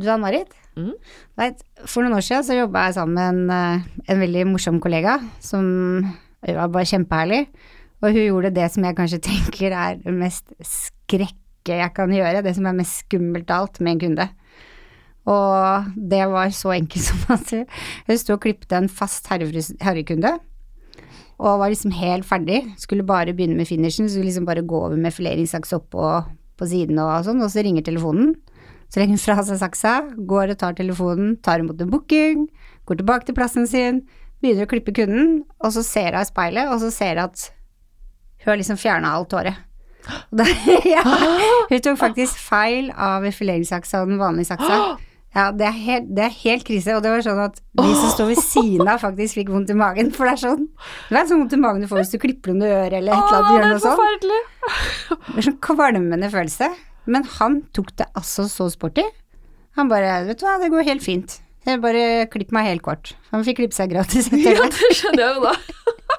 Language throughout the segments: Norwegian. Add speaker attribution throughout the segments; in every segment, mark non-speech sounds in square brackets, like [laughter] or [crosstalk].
Speaker 1: Du Ann-Marit?
Speaker 2: Mm.
Speaker 1: Vet, For noen år siden så jobba jeg sammen med en, eh, en veldig morsom kollega som var bare kjempeherlig. Og hun gjorde det som jeg kanskje tenker er det mest skrekke jeg kan gjøre, det som er mest skummelt av alt med en kunde. Og det var så enkelt [laughs] som at hun sto og klippet en fast herrekunde. Og var liksom helt ferdig, skulle bare begynne med finishen, skulle liksom bare gå over med fileringssaks oppå på siden og sånn, og så ringer telefonen. Legger hun fra seg saksa, går og tar telefonen, tar imot en booking, går tilbake til plassen sin, begynner å klippe kunden, og så ser hun i speilet, og så ser hun at hun har liksom fjerna alt håret. Da- [laughs] ja, hun tok faktisk feil av fileringssaksa og den vanlige saksa. Ja, det er, helt, det er helt krise, og det var sånn at de som står ved siden av faktisk fikk vondt i magen, for det er sånn Det er sånn vondt i magen du får hvis du klipper under øret eller et eller annet, gjør
Speaker 2: det er
Speaker 1: sånn.
Speaker 2: forferdelig!
Speaker 1: Det er sånn kvalmende følelse. Men han tok det altså så sporty. Han bare Vet du hva, det går helt fint. Jeg bare klipp meg helt kort. Han fikk klippe seg gratis [laughs]
Speaker 2: Ja,
Speaker 1: det.
Speaker 2: skjønner jeg jo da.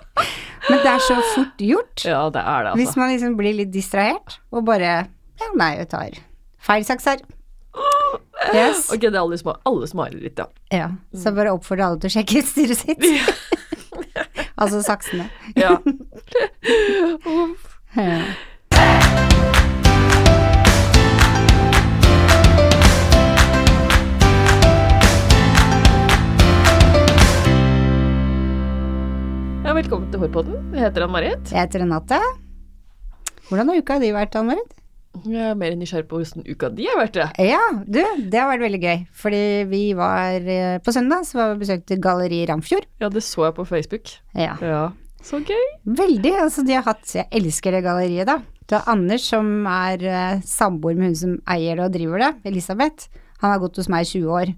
Speaker 2: [laughs]
Speaker 1: Men det er så fort gjort.
Speaker 2: Ja, det er det, altså.
Speaker 1: Hvis man liksom blir litt distrahert og bare Ja, nei, jeg tar feil saks her. [gasps] Yes.
Speaker 2: Ok, det er alle, sma alles mareritt, ja.
Speaker 1: Ja. Så bare oppfordrer alle til å sjekke utstyret sitt. Ja. [laughs] altså saksene.
Speaker 2: ja. Velkommen til Hårpodden. Jeg heter Ann-Marit.
Speaker 1: Jeg heter Renate. Hvordan har uka di vært, Ann-Marit?
Speaker 2: Jeg er mer nysgjerrig på hvordan uka di har vært, Det.
Speaker 1: Ja, du, det har vært veldig gøy. Fordi vi var eh, på søndag, så var vi besøkte Galleri Ramfjord.
Speaker 2: Ja, det så jeg på Facebook.
Speaker 1: Ja.
Speaker 2: Ja. Så gøy.
Speaker 1: Veldig. Altså, de har hatt Jeg elsker det galleriet, da. Det er Anders som er uh, samboer med hun som eier det og driver det, Elisabeth. Han har gått hos meg i 20 år.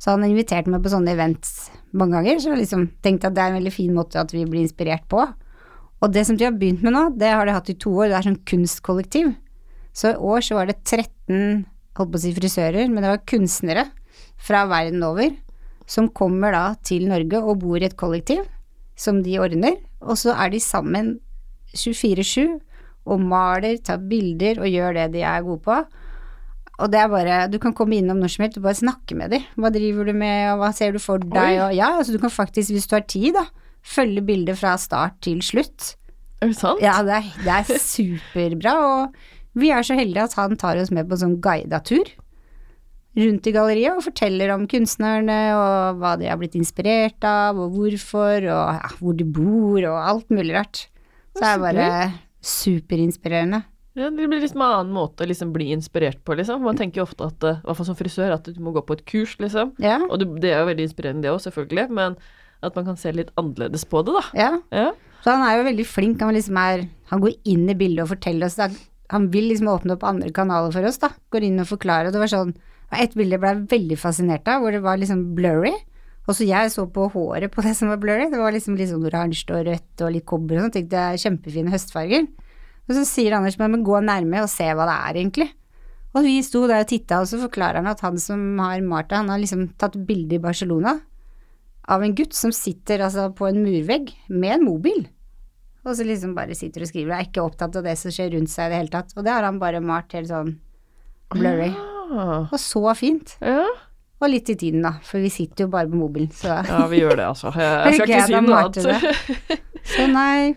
Speaker 1: Så han har invitert meg på sånne events mange ganger, så jeg liksom tenkt at det er en veldig fin måte at vi blir inspirert på. Og det som de har begynt med nå, det har de hatt i to år, det er sånn kunstkollektiv. Så i år så var det 13, holdt på å si frisører, men det var kunstnere fra verden over som kommer da til Norge og bor i et kollektiv som de ordner, og så er de sammen 24-7 og maler, tar bilder og gjør det de er gode på. Og det er bare, du kan komme innom når som helst og bare snakke med dem. Hva driver du med, og hva ser du for deg, og ja, altså du kan faktisk, hvis du har tid, da, følge bildet fra start til slutt.
Speaker 2: Er det sant?
Speaker 1: Ja, det er, det er [laughs] superbra, og vi er så heldige at han tar oss med på sånn guida tur rundt i galleriet og forteller om kunstnerne og hva de har blitt inspirert av, og hvorfor, og ja, hvor de bor, og alt mulig rart. Så det er bare superinspirerende.
Speaker 2: Ja, det blir liksom en annen måte å liksom bli inspirert på, liksom. Man tenker jo ofte at, eh, i hvert fall som frisør, at du må gå på et kurs, liksom.
Speaker 1: Ja,
Speaker 2: Og det, det er jo veldig inspirerende, det òg, selvfølgelig, men at man kan se litt annerledes på det, da.
Speaker 1: ja.
Speaker 2: Ja.
Speaker 1: Så han er jo veldig flink. Han, liksom er, han går inn i bildet og forteller oss. Da. Han vil liksom åpne opp andre kanaler for oss, da. Går inn og forklarer. Og det var sånn Et bilde ble jeg veldig fascinert av, hvor det var liksom blurry. Og så jeg så på håret på det som var blurry. Det var liksom litt sånn oransje og rødt og litt kobber og sånn. Tenkte jeg kjempefine høstfarger. Og så sier Anders meg, men gå nærme og se hva det er egentlig. Og vi sto der og titta, og så forklarer han at han som har malt det, han har liksom tatt bilde i Barcelona av en gutt som sitter altså på en murvegg med en mobil. Og så liksom bare sitter og skriver og er ikke opptatt av det som skjer rundt seg i det hele tatt. Og det har han bare malt helt sånn blurry.
Speaker 2: Ja.
Speaker 1: Og så fint.
Speaker 2: ja.
Speaker 1: Og litt i tiden, da, for vi sitter jo bare på mobilen, så
Speaker 2: ja, vi gjør det, altså. Jeg, jeg [laughs] skal ikke si noe annet. [laughs]
Speaker 1: Så nei,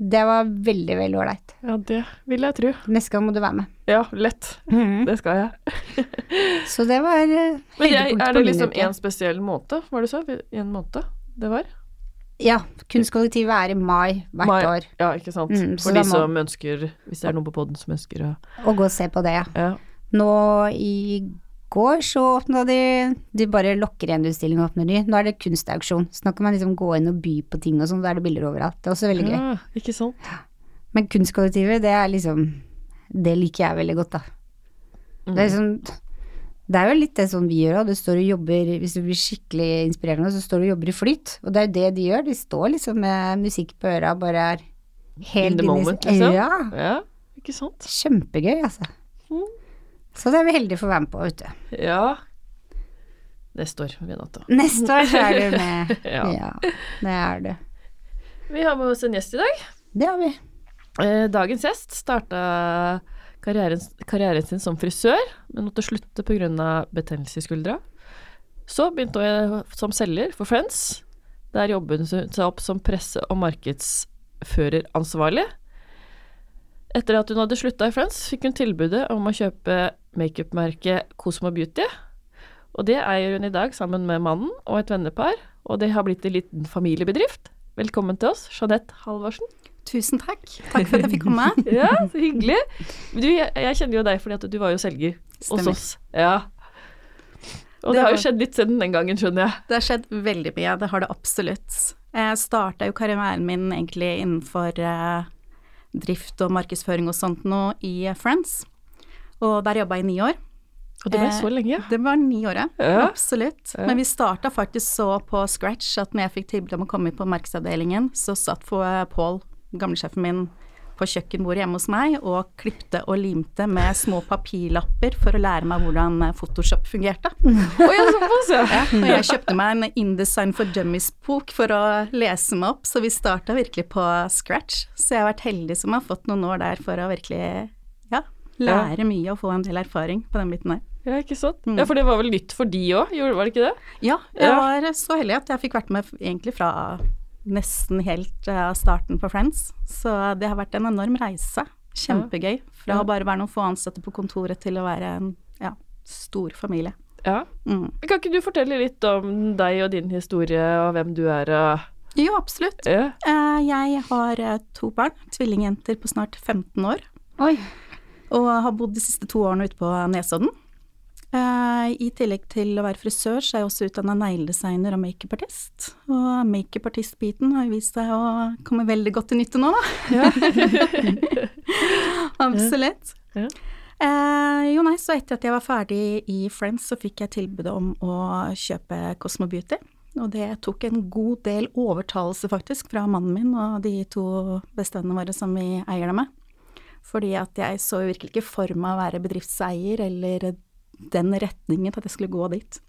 Speaker 1: det var veldig, veldig ålreit.
Speaker 2: Ja, det vil jeg tro.
Speaker 1: Neste gang må du være med.
Speaker 2: Ja, lett. Det skal jeg. [laughs]
Speaker 1: Så det var høydepunktet
Speaker 2: på min
Speaker 1: uke.
Speaker 2: er det liksom
Speaker 1: én
Speaker 2: en spesiell måte, var det så? En måte det var?
Speaker 1: Ja, kunstkollektivet er i mai hvert
Speaker 2: Mai.
Speaker 1: år.
Speaker 2: Ja, ikke sant.
Speaker 1: Mm,
Speaker 2: For de som ønsker, hvis det er noen på poden som ønsker å
Speaker 1: Å gå og se på det, ja.
Speaker 2: Ja.
Speaker 1: Nå i går så åpna de De bare lokker igjen utstillingen og åpner ny. Nå er det kunstauksjon. Så nå kan man liksom gå inn og by på ting og sånn. Da er det bilder overalt. Det er også veldig gøy.
Speaker 2: ja, ikke sant.
Speaker 1: Men kunstkollektivet, det er liksom Det liker jeg veldig godt, da.
Speaker 2: Mm.
Speaker 1: Det er liksom Det er jo litt det sånn vi gjør òg. Du står og jobber Hvis du blir skikkelig inspirerende, så står du og jobber i flyt. Og det er jo det de gjør. De står liksom med musikk på øra, bare er helt
Speaker 2: In the moment, liksom.
Speaker 1: Ja.
Speaker 2: Ja, ikke sant.
Speaker 1: Kjempegøy, altså.
Speaker 2: Mm.
Speaker 1: Så det er vi heldige for å være med på, vet du.
Speaker 2: Ja. Neste år, Renate.
Speaker 1: Neste år så er du med. [laughs]
Speaker 2: Ja.
Speaker 1: ja, det er du.
Speaker 2: Vi har med oss en gjest i dag.
Speaker 1: Det har vi.
Speaker 2: Eh, Dagens gjest starta karrieren, karrieren sin som frisør, men måtte slutte pga. betennelse i skuldra. Så begynte hun som selger for Friends. Der jobbet hun seg opp som presse- og markedsføreransvarlig. Etter at hun hadde slutta i Friends, fikk hun tilbudet om å kjøpe makeupmerket Cosmo Beauty. Og det eier hun i dag sammen med mannen og et vennepar, og det har blitt en liten familiebedrift. Velkommen til oss, Jeanette Halvorsen.
Speaker 3: Tusen takk. Takk for at jeg fikk komme. [laughs]
Speaker 2: ja, så hyggelig. Du, jeg, jeg, kjenner jo deg fordi at du var jo selger
Speaker 3: Stemmer.
Speaker 2: hos oss. Ja. Og det,
Speaker 3: Det
Speaker 2: har jo skjedd litt siden den gangen, skjønner jeg.
Speaker 3: Det har skjedd veldig mye, det har det absolutt. Jeg starta jo karrieren min egentlig innenfor eh, drift og markedsføring og sånt nå i Friends, og der jobba jeg i ni år.
Speaker 2: Og det ble
Speaker 3: Eh,
Speaker 2: så lenge.
Speaker 3: Det var ni året, ja. Absolutt.
Speaker 2: Ja.
Speaker 3: Men vi starta faktisk så på scratch at når jeg fikk tilbud om å komme på markedsavdelingen, så satt for Pål, gamlesjefen min, på kjøkkenbordet hjemme hos meg og klipte og limte med små papirlapper for å lære meg hvordan eh, Photoshop fungerte. [laughs]
Speaker 2: Å ja, såpass, ja.
Speaker 3: Og jeg kjøpte meg en InDesign for Dummies-bok for å lese meg opp, så vi starta virkelig på scratch. Så jeg har vært heldig som har fått noen år der for å virkelig lære mye og få en del erfaring på den biten der.
Speaker 2: Ja, ikke sant.
Speaker 3: Mm.
Speaker 2: Ja, for det var vel nytt for de òg, var det ikke det?
Speaker 3: Ja, jeg
Speaker 2: Ja.
Speaker 3: var så heldig at jeg fikk vært med egentlig fra nesten helt uh, starten på Friends. Så det har vært en enorm reise. Kjempegøy. Fra
Speaker 2: Ja.
Speaker 3: å bare være noen få ansatte på kontoret til å være en ja, stor familie.
Speaker 2: Ja.
Speaker 3: Mm.
Speaker 2: Kan ikke du fortelle litt om deg og din historie, og hvem du er og
Speaker 3: Jo, absolutt.
Speaker 2: ja.
Speaker 3: Eh, Jeg har eh, to barn, tvillingjenter på snart 15 år,
Speaker 1: Oi.
Speaker 3: Og har bodd de siste to årene ute på Nesodden. Eh, I tillegg til å være frisør, så er jeg også utdanna negledesigner og makeupartist. Og makeupartistbiten har vist seg å komme veldig godt til nytte nå, da. [laughs] Absolutt.
Speaker 2: Ja.
Speaker 3: Eh, jo nei, så etter at jeg var ferdig i Friends, så fikk jeg tilbudet om å kjøpe Cosmo Beauty. Og det tok en god del overtalelse, faktisk, fra mannen min og de to bestevennene våre som vi eier det med. Fordi at jeg så virkelig ikke for meg å være bedriftseier eller den retningen at jeg skulle gå dit.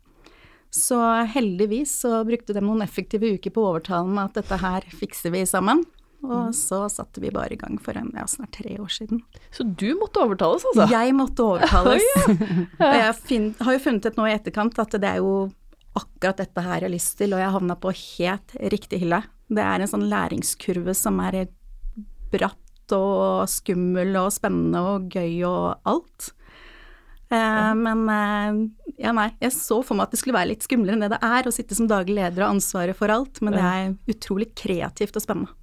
Speaker 3: Så heldigvis så brukte de noen effektive uker på å overtale meg at dette her fikser vi sammen. Og så satte vi bare i gang for en, ja, snart tre år siden.
Speaker 2: Så du måtte overtales, altså?
Speaker 3: Jeg måtte overtales. [laughs] [laughs] og jeg fin, har jo funnet ut nå i etterkant at det er jo akkurat dette her jeg har lyst til, og jeg havna på helt riktig hylle. Det er en sånn læringskurve som er bratt og skummel og spennende og gøy og alt. Eh, men eh, ja, nei, jeg så for meg at det skulle være litt skumlere enn det det er å sitte som daglig leder og ansvaret for alt, men det er utrolig kreativt og spennende.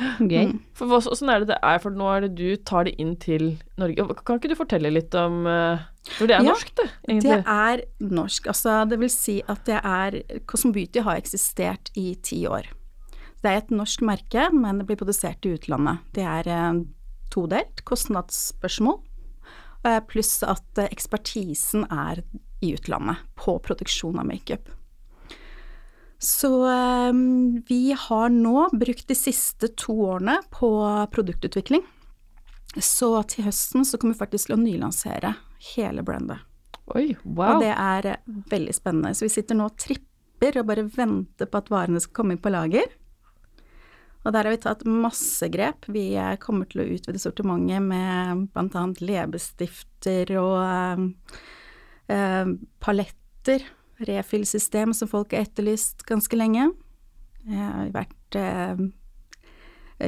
Speaker 1: Gøy.
Speaker 3: Mm.
Speaker 2: For hva- Åssen er det det er, for nå er det du tar det inn til Norge. Kan ikke du fortelle litt om eh, For det er
Speaker 3: Ja,
Speaker 2: norsk, det, egentlig.
Speaker 3: Det er norsk. Altså, det vil si at det er Cosmo Beauty har eksistert i ti år. Det er et norsk merke, men det blir produsert i utlandet. Det er eh, todelt. Kostnadsspørsmål. eh, Pluss at eh, ekspertisen er i utlandet på produksjon av makeup. Så eh, vi har nå brukt de siste to årene på produktutvikling. Så til høsten så kommer vi faktisk til å nylansere hele brandet.
Speaker 2: Oi,
Speaker 3: Og det er veldig spennende. Så vi sitter nå og tripper og bare venter på at varene skal komme inn på lager. Og der har vi tatt masse grep. Vi eh, kommer til å utvide sortimentet med bl.a. leppestifter og eh, eh, paletter. Refill-system som folk har etterlyst ganske lenge. Vi har vært eh,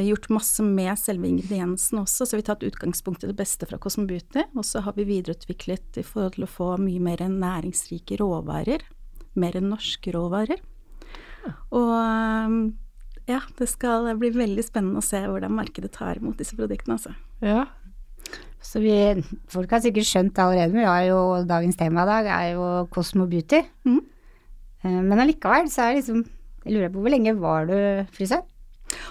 Speaker 3: gjort masse med selve ingrediensene også, så vi har tatt utgangspunkt i det beste fra Cosmo Beauty. Og så har vi videreutviklet i forhold til å få mye mer næringsrike råvarer. Mer enn norske råvarer. Og um, ja, det skal bli veldig spennende å se hvordan markedet tar imot disse produktene, altså.
Speaker 2: Ja.
Speaker 1: Så vi, folk har sikkert skjønt det allerede, men vi har jo dagens tema i dag er jo Cosmo Beauty.
Speaker 3: Mhm.
Speaker 1: Eh, Men allikevel så er det liksom Jeg lurer på hvor lenge var du frisør?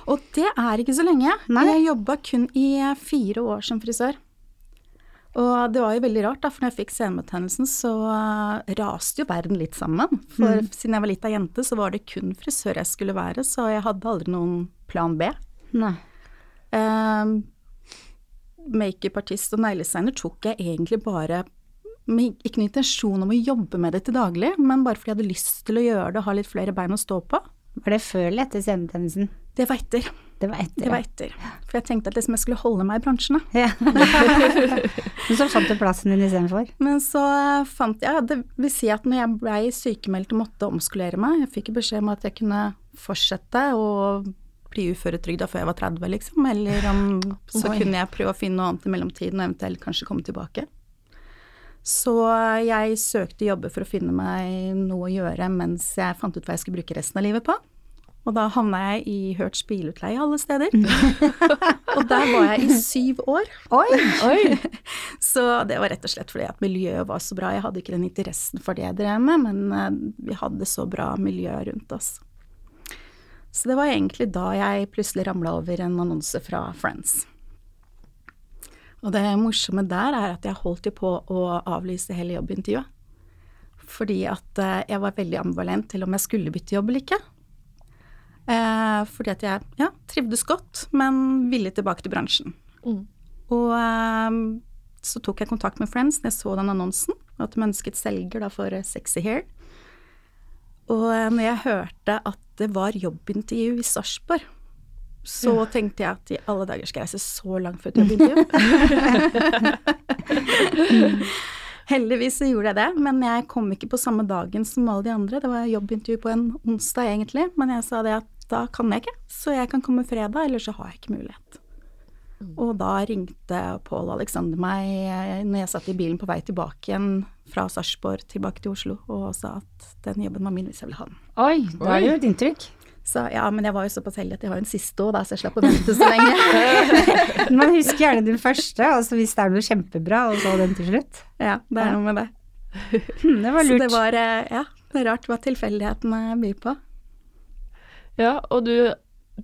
Speaker 3: Og det er ikke så lenge.
Speaker 1: Nei.
Speaker 3: Jeg jobba kun i fire år som frisør. Og det var jo veldig rart, da, for når jeg fikk senebetennelsen, så uh, raste jo verden litt sammen. For siden jeg var lita jente, så var det kun frisør jeg skulle være, så jeg hadde aldri noen plan B.
Speaker 1: Nei.
Speaker 3: Um, Makeupartist og negledesigner tok jeg egentlig bare med ikke noen intensjon om å jobbe med det til daglig, men bare fordi jeg hadde lyst til å gjøre det og ha litt flere bein å stå på.
Speaker 1: Var det før eller etter scenetjenesten?
Speaker 3: Det var etter.
Speaker 1: Det var etter.
Speaker 3: Det var etter. For jeg tenkte at liksom jeg skulle holde meg i bransjen, da.
Speaker 1: Ja. [laughs] Men så fant du plassen din istedenfor.
Speaker 3: Men så fant jeg Det vil si at når jeg blei sykemeldt og måtte omskolere meg, jeg fikk beskjed om at jeg kunne fortsette å bli uføretrygda før jeg var 30, liksom. Eller om så
Speaker 1: Oi.
Speaker 3: kunne jeg prøve å finne noe annet i mellomtiden og eventuelt kanskje komme tilbake. Så jeg søkte jobber for å finne meg noe å gjøre mens jeg fant ut hva jeg skulle bruke resten av livet på. Og da havna jeg i Hørts bilutleie alle steder. [laughs] og der var jeg i syv år.
Speaker 1: Oi!
Speaker 2: Oi! [laughs]
Speaker 3: Så det var rett og slett fordi at miljøet var så bra. Jeg hadde ikke den interessen for det jeg drev med, men eh, vi hadde så bra miljø rundt oss. Så det var egentlig da jeg plutselig ramla over en annonse fra Friends. Og det morsomme der er at jeg holdt jo på å avlyse hele jobbintervjuet. Fordi at eh, jeg var veldig ambivalent til om jeg skulle bytte jobb eller ikke. Eh, fordi at jeg ja, trivdes godt, men ville tilbake til bransjen.
Speaker 2: Mm.
Speaker 3: Og eh, så tok jeg kontakt med Friends når jeg så den annonsen, og at de ønsket selger da for eh, Sexy Hair. Og eh, når jeg hørte at det var jobbintervju i Sarpsborg, så tenkte jeg at i alle dager skal jeg reise så langt for et jobbintervju. Heldigvis så gjorde jeg det, men jeg kom ikke på samme dagen som alle de andre. Det var jobbintervju på en onsdag egentlig, men jeg sa det at da kan jeg ikke, så jeg kan komme fredag, eller så har jeg ikke mulighet. Og da ringte Pål Alexander meg eh, når jeg satt i bilen på vei tilbake igjen fra Sarpsborg tilbake til Oslo, og sa at den jobben var min hvis jeg ville ha den.
Speaker 1: Oi, da er det jo et inntrykk.
Speaker 3: Så ja, men jeg var jo såpass heldig at jeg har en siste òg, så jeg slapp å vente så lenge. [laughs]
Speaker 1: Man husker gjerne den første, altså hvis det er noe kjempebra, og så den til slutt.
Speaker 3: ja, det er noe med det.
Speaker 1: Hm, det var lurt.
Speaker 3: Så det var, eh, ja, det er rart hva tilfeldighetene byr på.
Speaker 2: Ja, og du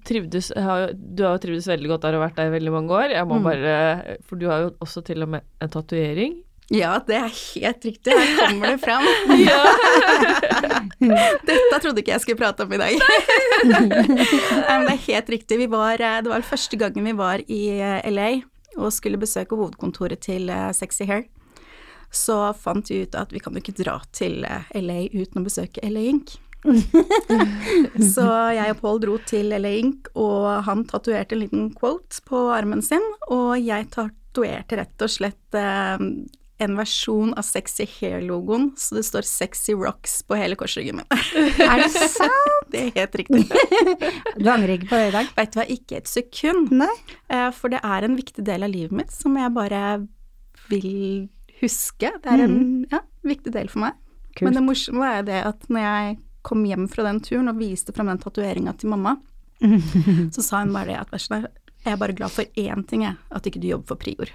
Speaker 2: trivdes, du har jo trivdes veldig godt der og vært der i veldig mange år. Jeg må
Speaker 3: Mm.
Speaker 2: bare, For du har jo også til og med en tatovering.
Speaker 3: Ja, det er helt riktig. Her kommer det fram. [laughs] [laughs] Dette trodde ikke jeg skulle prate om i dag. [laughs] Men det er helt riktig. Vi var, eh, det var første gangen vi var i eh, LA og skulle besøke hovedkontoret til eh, Sexy Hair. Så fant vi ut at vi kan jo ikke dra til LA uten å besøke LA Ink. Så jeg og Pål dro til LA Ink, og han tatoverte en liten quote på armen sin, og jeg tatoverte rett og slett eh, en versjon av Sexy Hair-logoen, så det står Sexy Rocks på hele korsryggen min. [laughs]
Speaker 1: Er det sant?
Speaker 3: Det er helt riktig. [laughs]
Speaker 1: Du angrer ikke på det i dag?
Speaker 3: Veit du hva, ikke et sekund.
Speaker 1: Nei.
Speaker 3: Eh, For det er en viktig del av livet mitt som jeg bare vil huske. Det er en ja, viktig del for meg.
Speaker 1: Kult.
Speaker 3: Men det morsomme er det at når jeg kom hjem fra den turen og viste fram den tatoveringa til mamma, [laughs] så sa hun bare det at jeg er bare glad for én ting, jeg, at ikke du jobber for Prior.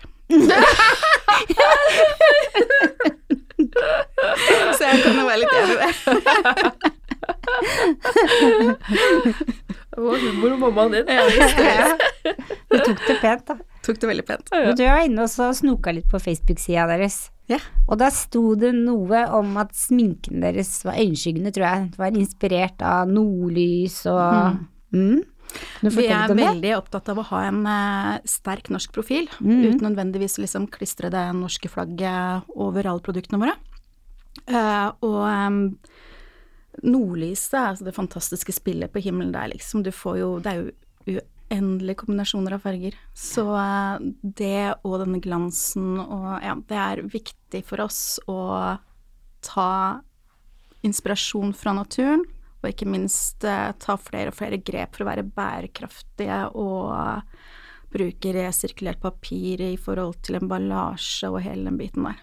Speaker 3: [laughs] så jeg kan jo være litt enig i det.
Speaker 2: Det var humor og mammaen din.
Speaker 1: Du tok det pent, da.
Speaker 3: Tok det veldig pent.
Speaker 1: Men Du var inne og så snoka litt på Facebook-sida deres.
Speaker 3: Ja.
Speaker 1: Og da sto det noe om at sminken deres var øyenskyggende, tror jeg. Det var inspirert av nordlys og mm. Du
Speaker 3: Vi er veldig opptatt av å ha en uh, sterk norsk profil,
Speaker 1: mm.
Speaker 3: uten nødvendigvis å liksom klistre det norske flagget over alle produktene våre. Uh, og um, nordlyset, altså det fantastiske spillet på himmelen der, liksom, du får jo Det er jo uendelige kombinasjoner av farger. Så uh, det og denne glansen og Ja, det er viktig for oss å ta inspirasjon fra naturen, og ikke minst eh, ta flere og flere grep for å være bærekraftige og bruke resirkulert papir i forhold til emballasje og hele den biten der.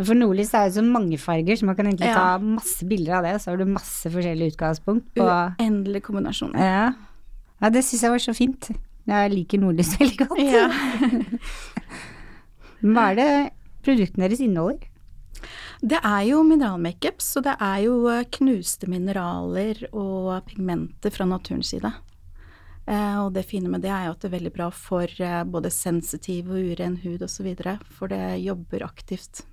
Speaker 1: For nordlys er jo så mange farger, så man kan egentlig
Speaker 3: Ja.
Speaker 1: ta masse bilder av det, så har du masse forskjellige utgangspunkt på
Speaker 3: Uendelig kombinasjon.
Speaker 1: Ja, ja det syns jeg var så fint. Jeg liker nordlys [laughs] veldig godt.
Speaker 3: Ja. [laughs]
Speaker 1: Hva er det produktene deres inneholder?
Speaker 3: Det er jo mineralmakeup, så det er jo eh, knuste mineraler og pigmenter fra naturens side. Eh, og det fine med det er jo at det er veldig bra for eh, både sensitiv og uren hud osv., for det jobber aktivt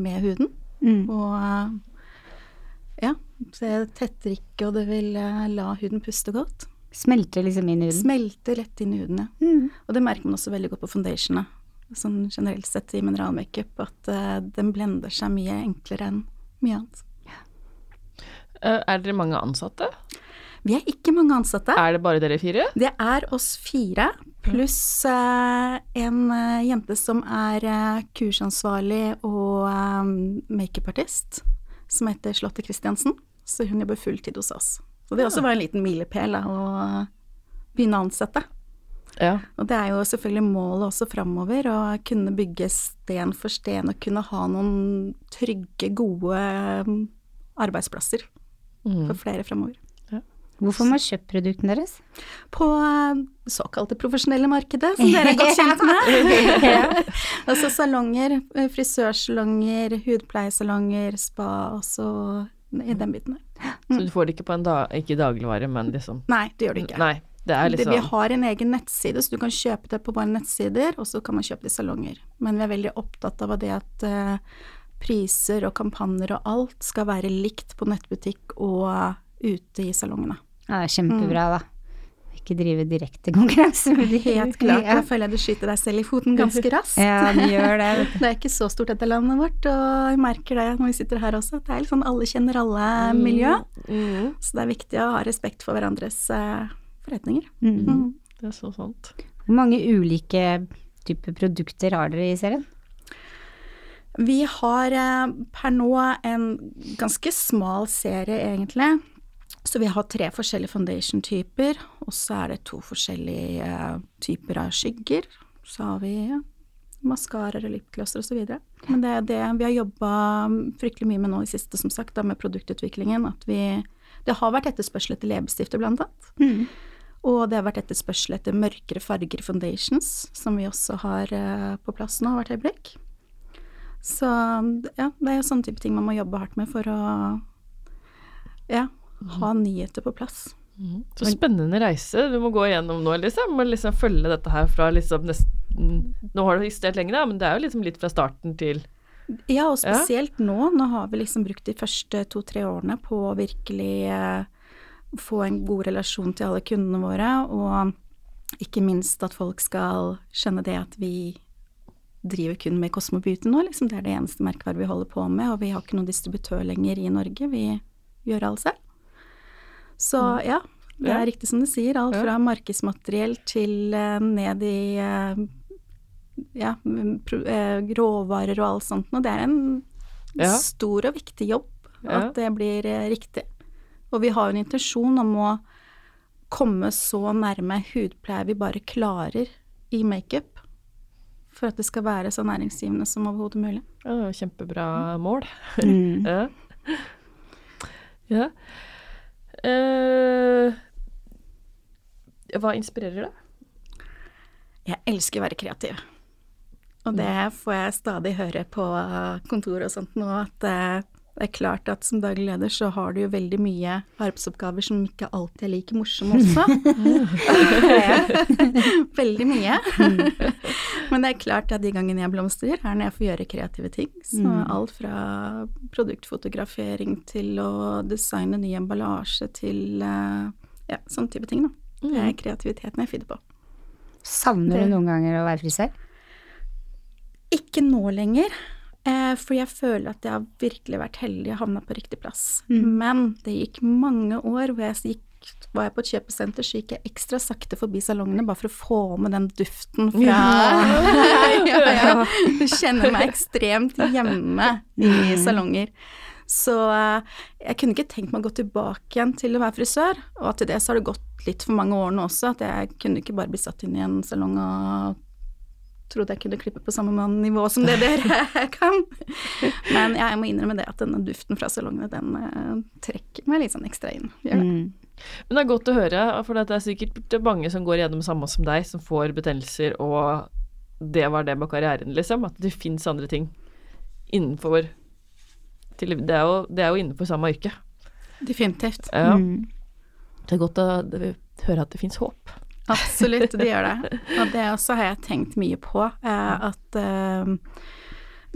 Speaker 3: med huden.
Speaker 1: Mm.
Speaker 3: Og ja, det tetter ikke, og det vil la huden puste godt.
Speaker 1: Smelter liksom inn i huden.
Speaker 3: Smelter lett inn i huden, ja.
Speaker 1: Mm.
Speaker 3: Og det merker man også veldig godt på foundationene. Sånn generelt sett i mineralmakeup, at uh, den blender seg mye enklere enn mye annet.
Speaker 2: Uh, Er dere mange ansatte?
Speaker 3: Vi er ikke mange ansatte.
Speaker 2: Er det bare dere fire?
Speaker 3: Det er oss fire, pluss uh, en jente som er kursansvarlig og uh, makeupartist, som heter Charlotte Christiansen. Så hun jobber fulltid hos oss. Så det også var en liten milepæl å begynne å ansette.
Speaker 2: Ja.
Speaker 3: Og det er jo selvfølgelig målet også framover, å kunne bygge sten for sten og kunne ha noen trygge, gode mm, arbeidsplasser
Speaker 2: Mm.
Speaker 3: for flere framover.
Speaker 1: Hvorfor har man kjøpt produktene deres?
Speaker 3: På eh, såkalte profesjonelle markedet, som dere er godt kjent med. [laughs] [laughs] altså salonger, eh, frisørsalonger, hudpleiesalonger, spa, også i den biten der.
Speaker 2: Så du får det ikke på en da ikke dagligvare, men liksom
Speaker 3: Nei, det gjør du ikke.
Speaker 2: Nei, liksom
Speaker 3: Vi har en egen nettside, så du kan kjøpe det på våre nettsider, og så kan man kjøpe det i salonger. Men vi er veldig opptatt av det at eh, priser og kampanjer og alt skal være likt på nettbutikk og ute i salongene.
Speaker 1: Ja, det er kjempebra, da. Ikke drive direkte konkurranse med de.
Speaker 3: Helt klart. Da føler jeg du skyter deg selv i foten ganske raskt.
Speaker 1: Ja, det gjør det. [laughs]
Speaker 3: Det er ikke så stort dette landet vårt, og jeg merker det når vi sitter her også, det er litt sånn alle kjenner alle-miljø.
Speaker 2: Mm.
Speaker 3: Så det er viktig å ha respekt for hverandres eh, forretninger.
Speaker 1: Mm.
Speaker 3: Mm.
Speaker 2: Det er så sant.
Speaker 1: Hvor mange ulike typer produkter har dere i serien?
Speaker 3: Vi har eh, per nå en ganske smal serie, egentlig. Så vi har tre forskjellige foundation-typer, og så er det to forskjellige eh, typer av skygger. Så har vi maskarer, maskaraer og lipglosser osv. Men det er det vi har jobba fryktelig mye med nå i siste, som sagt, da, med produktutviklingen. At vi Det har vært etterspørsel etter leppestifter, blant annet. Og det har vært etterspørsel etter mørkere farger foundations, som vi også har eh, på plass nå hvert øyeblikk. Så ja, det er jo sånne type ting man må jobbe hardt med for å ja, ha nyheter på plass.
Speaker 2: Mm. Så spennende reise du må gå igjennom nå, liksom. Må liksom følge dette her fra liksom nesten Nå har du eksistert lenger, da, men det er jo liksom litt fra starten til
Speaker 3: Ja, og spesielt nå. Nå har vi liksom brukt de første to-tre årene på å virkelig eh, få en god relasjon til alle kundene våre, og ikke minst at folk skal skjønne det at vi driver kun med Cosmo Beauty nå, liksom. Det er det eneste merkevaret vi holder på med, og vi har ikke noen distributør lenger i Norge. Vi gjør alt selv. Så ja, det er riktig som du sier. Alt fra markedsmateriell til uh, ned i uh, ja, mm, eh, råvarer og alt sånt noe. Det er en
Speaker 2: Ja.
Speaker 3: stor og viktig jobb at det blir riktig. Og vi har jo en intensjon om å komme så nærme hudpleie vi bare klarer i makeup. For at det skal være så næringsgivende som overhodet mulig.
Speaker 2: Ja, kjempebra mål.
Speaker 1: Mm. [laughs]
Speaker 2: Ja. ja. Uh, hva inspirerer deg?
Speaker 3: Jeg elsker å være kreativ. Og det får jeg stadig høre på kontoret og sånt nå, at eh, det er klart at som daglig leder så har du jo veldig mye arbeidsoppgaver som ikke alltid er like morsomme også. [laughs] veldig mye. Men det er klart at de gangene jeg blomstrer, er når jeg får gjøre kreative ting. Så alt fra produktfotografering til å designe ny emballasje til eh, ja, sånn type ting, da. Det er kreativiteten jeg finner på.
Speaker 1: Savner du noen ganger å være frisør?
Speaker 3: Ikke nå lenger, eh, for jeg føler at jeg har virkelig vært heldig og havna på riktig plass.
Speaker 1: Mm.
Speaker 3: Men det gikk mange år hvor jeg gikk var jeg på et kjøpesenter, så gikk jeg ekstra sakte forbi salongene bare for å få med den duften fra ja, [laughs] ja. Jeg kjenner meg ekstremt hjemme i
Speaker 1: Mm.
Speaker 3: salonger. Så eh, jeg kunne ikke tenkt meg å gå tilbake igjen til å være frisør, og til det så har det gått litt for mange år nå også, at jeg kunne ikke bare bli satt inn i en salong og trodde jeg kunne klippe på samme nivå som det dere [laughs] kan. Men jeg må innrømme det at denne duften fra salongene, den eh, trekker meg litt sånn ekstra inn. Gjør det.
Speaker 2: Mm. Men det er godt å høre, for det er sikkert mange som går gjennom samme som deg, som får betennelser, og det var det med karrieren, liksom. At det fins andre ting innenfor til, det, er jo, det er jo innenfor samme yrke.
Speaker 3: Definitivt.
Speaker 2: Ja.
Speaker 1: Mm.
Speaker 2: Det er godt å høre at det fins håp.
Speaker 3: Absolutt, det gjør det. [laughs] Og det også har jeg tenkt mye på, eh, at eh,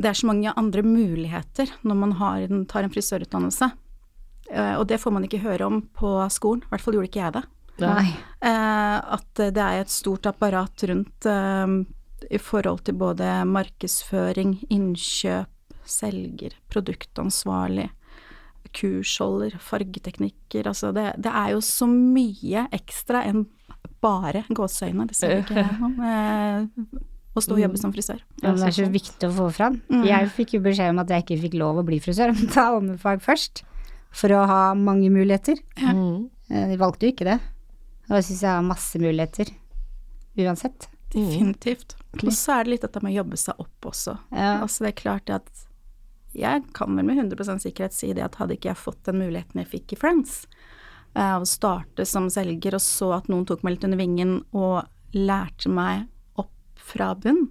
Speaker 3: det er så mange andre muligheter når man har en, tar en frisørutdannelse. Eh, og det får man ikke høre om på skolen, i hvert fall gjorde ikke jeg det.
Speaker 1: Nei.
Speaker 3: At det er et stort apparat rundt i forhold til både markedsføring, innkjøp, selger, produktansvarlig. kursholder, fargeteknikker, altså det, det er jo så mye ekstra enn bare gåseøyne, det ser du ikke eh, å stå og jobbe som frisør.
Speaker 1: Ja, det er så viktig å få fram. Jeg fikk jo beskjed om at jeg ikke fikk lov å bli frisør, [laughs] men ta ommefag først. For å ha mange muligheter.
Speaker 2: Mm.
Speaker 1: Eh, De valgte jo ikke det. Og jeg syns jeg har masse muligheter. Uansett.
Speaker 3: Definitivt. Og så er det litt dette med å jobbe seg opp også.
Speaker 1: Ja.
Speaker 3: Altså det er klart at jeg kan vel med 100 sikkerhet si det at hadde ikke jeg fått den muligheten jeg fikk i Friends, eh, å starte som selger, og så at noen tok meg litt under vingen og lærte meg opp fra bunn.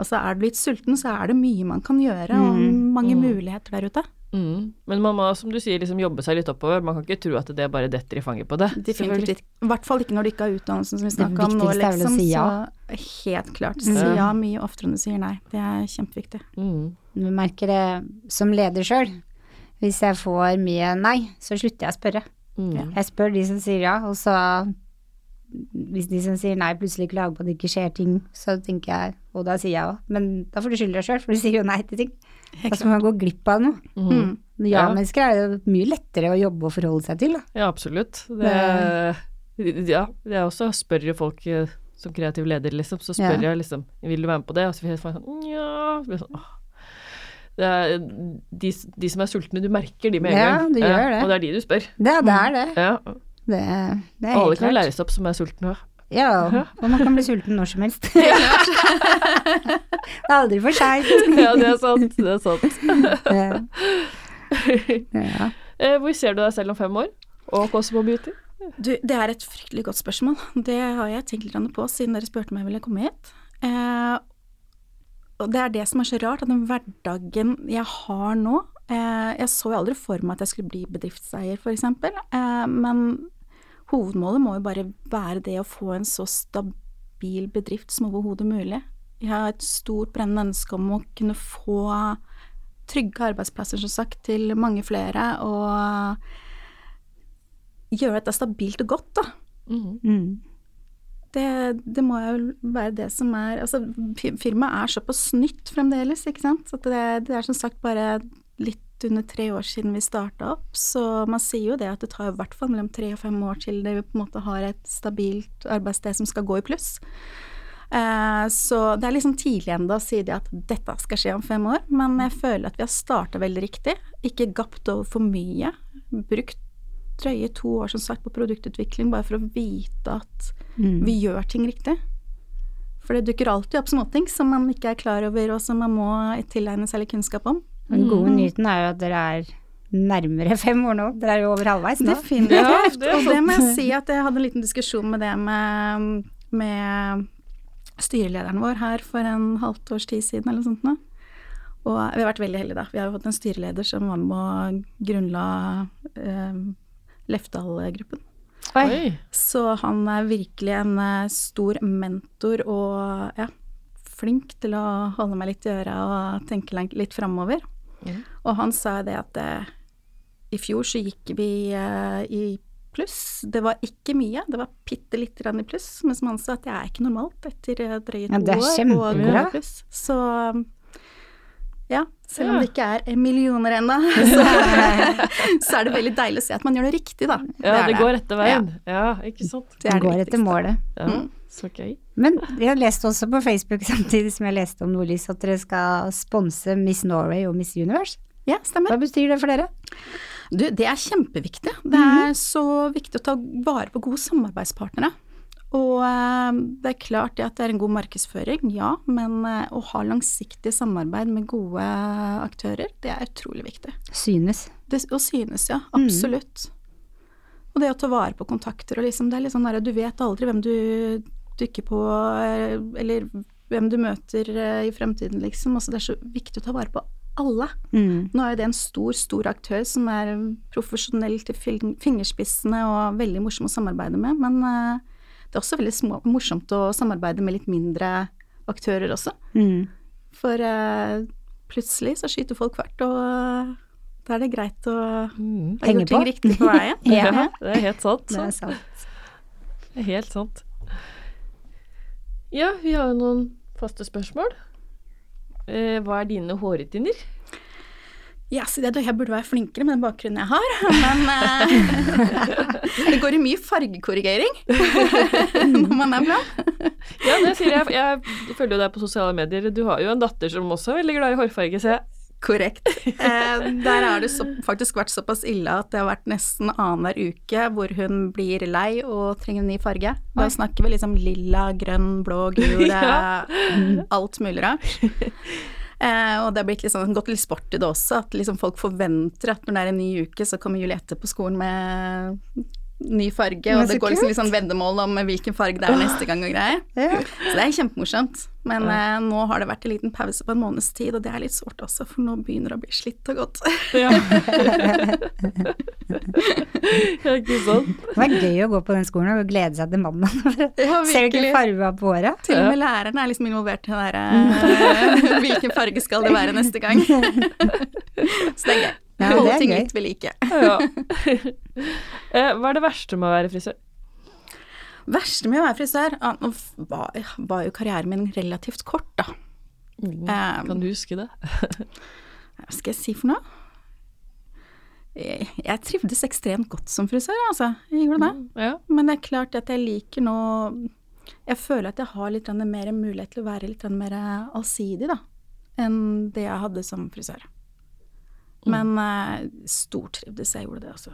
Speaker 3: Altså er du litt sulten, så er det mye man kan gjøre, og mange muligheter der ute.
Speaker 2: Mm. Men man må, som du sier, liksom jobbe seg litt oppover. Man kan ikke tro at det bare detter i fanget på det.
Speaker 3: Definitivt. I hvert fall ikke når du ikke har utdannelsen som vi snakka om nå, liksom.
Speaker 1: si ja.
Speaker 3: Så helt klart. Si ja mye oftere enn du sier nei. Det er kjempeviktig.
Speaker 2: Mm.
Speaker 1: Du merker det som leder sjøl. Hvis jeg får mye nei, så slutter jeg å spørre.
Speaker 2: Mm.
Speaker 1: Jeg spør de som sier ja, og så hvis de som sier nei plutselig klager på at det ikke skjer ting, så tenker jeg, og da sier jeg òg, men da får du skylde deg sjøl, for du sier jo nei til ting. Da skal man gå glipp av noe.
Speaker 3: Mm.
Speaker 1: Ja, mennesker er jo mye lettere å jobbe og forholde seg til, da.
Speaker 2: Ja, absolutt. Det, ja, jeg også spør jo folk eh, som kreativ leder, liksom, så spør
Speaker 1: Ja.
Speaker 2: jeg liksom Vil du være med på det? Og så får jeg sånn Nja sånn. Det er de, de som er sultne, du merker de med en
Speaker 1: Ja,
Speaker 2: gang.
Speaker 1: du gjør det.
Speaker 2: Og det er de du spør.
Speaker 1: Det, det er det.
Speaker 2: Ja.
Speaker 1: Det, det er
Speaker 2: Alle kan
Speaker 1: klart.
Speaker 2: læres opp som er sultne.
Speaker 1: Ja, og man kan bli sulten når som helst. [laughs] det er aldri for seint.
Speaker 2: Ja, det er sant. Det er sant.
Speaker 1: Ja. [laughs] Ja.
Speaker 2: Eh, Hvor ser du deg selv om fem år? Og Cosmo Beauty?
Speaker 3: Du, det er et fryktelig godt spørsmål. Det har jeg tenkt litt på siden dere spurte om jeg ville komme hit. Eh, og det er det som er så rart, at den hverdagen jeg har nå eh, Jeg så jo aldri for meg at jeg skulle bli bedriftseier, f.eks., eh, men hovedmålet må jo bare være det å få en så stabil bedrift som overhodet mulig. Jeg har et stort brennende ønske om å kunne få trygge arbeidsplasser, som sagt, til mange flere, og gjøre dette stabilt og godt, da.
Speaker 2: Mm.
Speaker 1: Mm.
Speaker 3: Det, det må jo være det som er Altså, fi- firmaet er såpass nytt fremdeles, ikke sant. Så det, det er som sagt bare litt under tre år siden vi starta opp, så man sier jo det at det tar i hvert fall mellom tre og fem år til det vi på en måte har et stabilt arbeidssted som skal gå i pluss. Eh, så det er liksom tidlig ennå å si det at dette skal skje om fem år, men jeg føler at vi har starta veldig riktig. Ikke gapt over for mye. Brukt drøye to år som sagt på produktutvikling bare for å vite at
Speaker 1: Mm.
Speaker 3: vi gjør ting riktig. For det dukker alltid opp småting som man ikke er klar over, og som man må tilegne seg litt kunnskap om.
Speaker 1: Den gode nyheten er jo at dere er nærmere [laughs] fem år nå. Dere er jo over halvveis nå.
Speaker 3: Definitivt.
Speaker 2: Ja, det
Speaker 3: og det må jeg si at jeg hadde en liten diskusjon med det med, med styrelederen vår her for en halvt års tid siden eller noe sånt nå. Og vi har vært veldig heldige, da. Vi har jo fått en styreleder som var med og grunnla eh, Lefdal-gruppen.
Speaker 1: Oi.
Speaker 3: Så han er virkelig en eh, stor mentor og ja, flink til å holde meg litt i øra og tenke litt framover.
Speaker 2: Mhm.
Speaker 3: Og han sa det at eh, i fjor så gikk vi eh, i pluss. Det var ikke mye, det var bitte lite grann i pluss. Men som han sa, at det er ikke normalt etter eh, drøye
Speaker 1: Ja,
Speaker 3: to
Speaker 1: det er
Speaker 3: år å
Speaker 1: kjempebra.
Speaker 3: pluss. Så ja, selv om
Speaker 2: Ja.
Speaker 3: det ikke er millioner ennå, [laughs] så, så er det veldig deilig å se at man gjør det riktig, da.
Speaker 2: Ja,
Speaker 3: det,
Speaker 2: det går etter veien. Ja, ikke sant.
Speaker 3: Det det
Speaker 1: Går etter målet.
Speaker 2: Ja,
Speaker 3: Mm.
Speaker 2: så gøy.
Speaker 1: Men jeg lest også på Facebook [laughs] samtidig som jeg leste om Nordlys at dere skal sponse Miss Norway og Miss Universe.
Speaker 3: Ja, stemmer.
Speaker 1: Hva betyr det for dere?
Speaker 3: Du, det er kjempeviktig. Det er så viktig å ta vare på gode samarbeidspartnere. Og eh, det er klart det at det er en god markedsføring, ja, men eh, å ha langsiktig samarbeid med gode aktører, det er utrolig viktig.
Speaker 1: Synes.
Speaker 3: Det, å synes, ja. Absolutt. Og det å ta vare på kontakter og liksom, det er litt sånn der du vet aldri hvem du dykker på, eh, eller hvem du møter i fremtiden, liksom. Altså, det er så viktig å ta vare på alle.
Speaker 1: Mm.
Speaker 3: Nå er jo det en stor, stor aktør som er profesjonell til fingerspissene og veldig morsom å samarbeide med, men det er også veldig små, morsomt å samarbeide med litt mindre aktører også.
Speaker 1: Mm.
Speaker 3: For uh, plutselig så skyter folk hvert, og eh, da er det greit å
Speaker 2: Mm.
Speaker 3: ha gjort ting riktig på veien. [laughs]
Speaker 2: Ja, det er helt sant.
Speaker 1: Det er sant.
Speaker 2: Det er helt sant. Ja, vi har jo noen faste spørsmål. Eh, hva er dine hårrutiner?
Speaker 3: Ja, så det, jeg burde være flinkere med den bakgrunnen jeg har, [laughs] men eh, [laughs] det går i mye fargekorrigering [laughs] når man er bra.
Speaker 2: Ja, det sier jeg. Jeg følger jo deg på sosiale medier. Du har jo en datter som også er veldig glad i hårfarge, ser jeg.
Speaker 3: Korrekt. Eh, der har det så, faktisk vært såpass ille at det har vært nesten annenhver uke hvor hun blir lei og trenger en ny farge. Da snakker vi liksom lilla, grønn, blå, gul,
Speaker 2: Ja.
Speaker 3: eh, alt mulig rart. Eh, og det har blitt liksom, gått litt sport i det også, at liksom folk forventer at når det er en ny uke, så kommer Juliette på skolen med ny farge, og det går liksom litt sånn veddemål om hvilken farge det er neste gang og greier.
Speaker 1: Ja.
Speaker 3: Så det er kjempemorsomt. Men eh, nå har det vært en liten pause på en måneds tid, og det er litt sårt også, for nå begynner det å bli slitt og godt. [laughs]
Speaker 2: Ja. [laughs] ja, ikke sant?
Speaker 1: Det var gøy å gå på den skolen og glede seg til mandag. [laughs]
Speaker 3: Ja,
Speaker 1: Ser du ikke farga på håret?
Speaker 3: Til og med læreren er liksom involvert i det der eh, Hvilken farge skal det være neste gang? Så det er gøy.
Speaker 1: Ja, det
Speaker 3: Holde
Speaker 1: er
Speaker 3: ting
Speaker 1: gøy.
Speaker 3: litt ved like. [laughs]
Speaker 2: Ja. [laughs] Eh, Hva er det verste med å være frisør?
Speaker 3: Verste med å være frisør ah, Nå var, var jo karrieren min relativt kort, da.
Speaker 2: Mm.
Speaker 3: Um,
Speaker 2: Kan du huske det?
Speaker 3: Hva skal jeg si for noe? Jeg, jeg trivdes ekstremt godt som frisør, altså. Jeg gjorde det.
Speaker 2: Ja.
Speaker 3: Men det er klart at jeg liker nå Jeg føler at jeg har litt mer mulighet til å være litt mer allsidig, da, enn det jeg hadde som frisør. Men eh, stortrivdes jeg gjorde det, altså.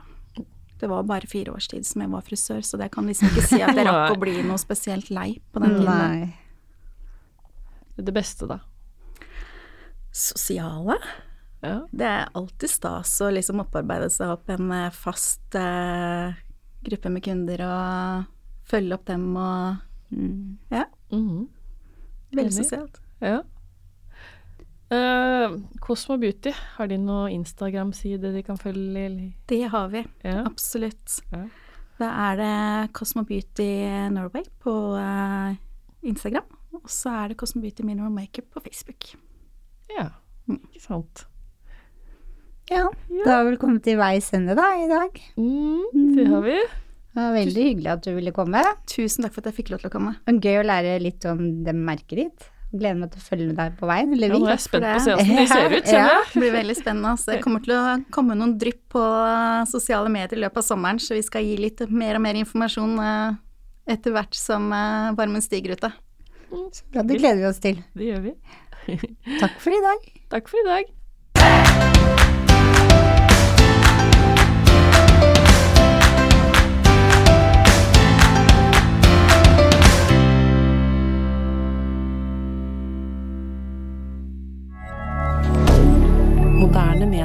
Speaker 3: Det var bare fire års tid som jeg var frisør, så jeg kan liksom ikke si at [laughs] jeg rakk å bli noe spesielt lei på den tiden.
Speaker 1: Nei.
Speaker 2: Det beste, da?
Speaker 3: Sosiale?
Speaker 2: Ja.
Speaker 3: Det er alltid stas å liksom opparbeide seg opp en eh, fast eh, gruppe med kunder og følge opp dem og
Speaker 1: Mm.
Speaker 3: Ja,
Speaker 2: Mhm.
Speaker 3: veldig sosialt.
Speaker 2: ja. Eh, Cosmo Beauty, har de noe Instagram-side de kan følge? Eller?
Speaker 3: Det har vi.
Speaker 2: Ja.
Speaker 3: Absolutt.
Speaker 2: Ja.
Speaker 3: Da er det Cosmo Beauty Norway på uh, Instagram, og så er det Cosmo Beauty Mineral Makeup på Facebook.
Speaker 2: ja. Ikke sant.
Speaker 1: Ja, da har vel kommet til veis ende da i dag.
Speaker 2: Mm, det har vi.
Speaker 1: Det var veldig hyggelig at du ville komme.
Speaker 3: Tusen takk for at jeg fikk lov til å komme.
Speaker 1: Og gøy å lære litt om det merket ditt. Gleder meg til å følge deg på veien. Eller
Speaker 2: Ja, nå er jeg spent på å
Speaker 3: det.
Speaker 2: se hvordan de ser ut, [laughs] Ja.
Speaker 3: Det blir veldig spennende. Altså. Det kommer til å komme noen drypp på sosiale medier i løpet av sommeren, så vi skal gi litt mer og mer informasjon eh, etter hvert som eh, varmen stiger ute.
Speaker 1: Ja, det gleder vi oss til.
Speaker 2: Det gjør vi.
Speaker 1: Takk for i dag.
Speaker 2: Takk for i dag.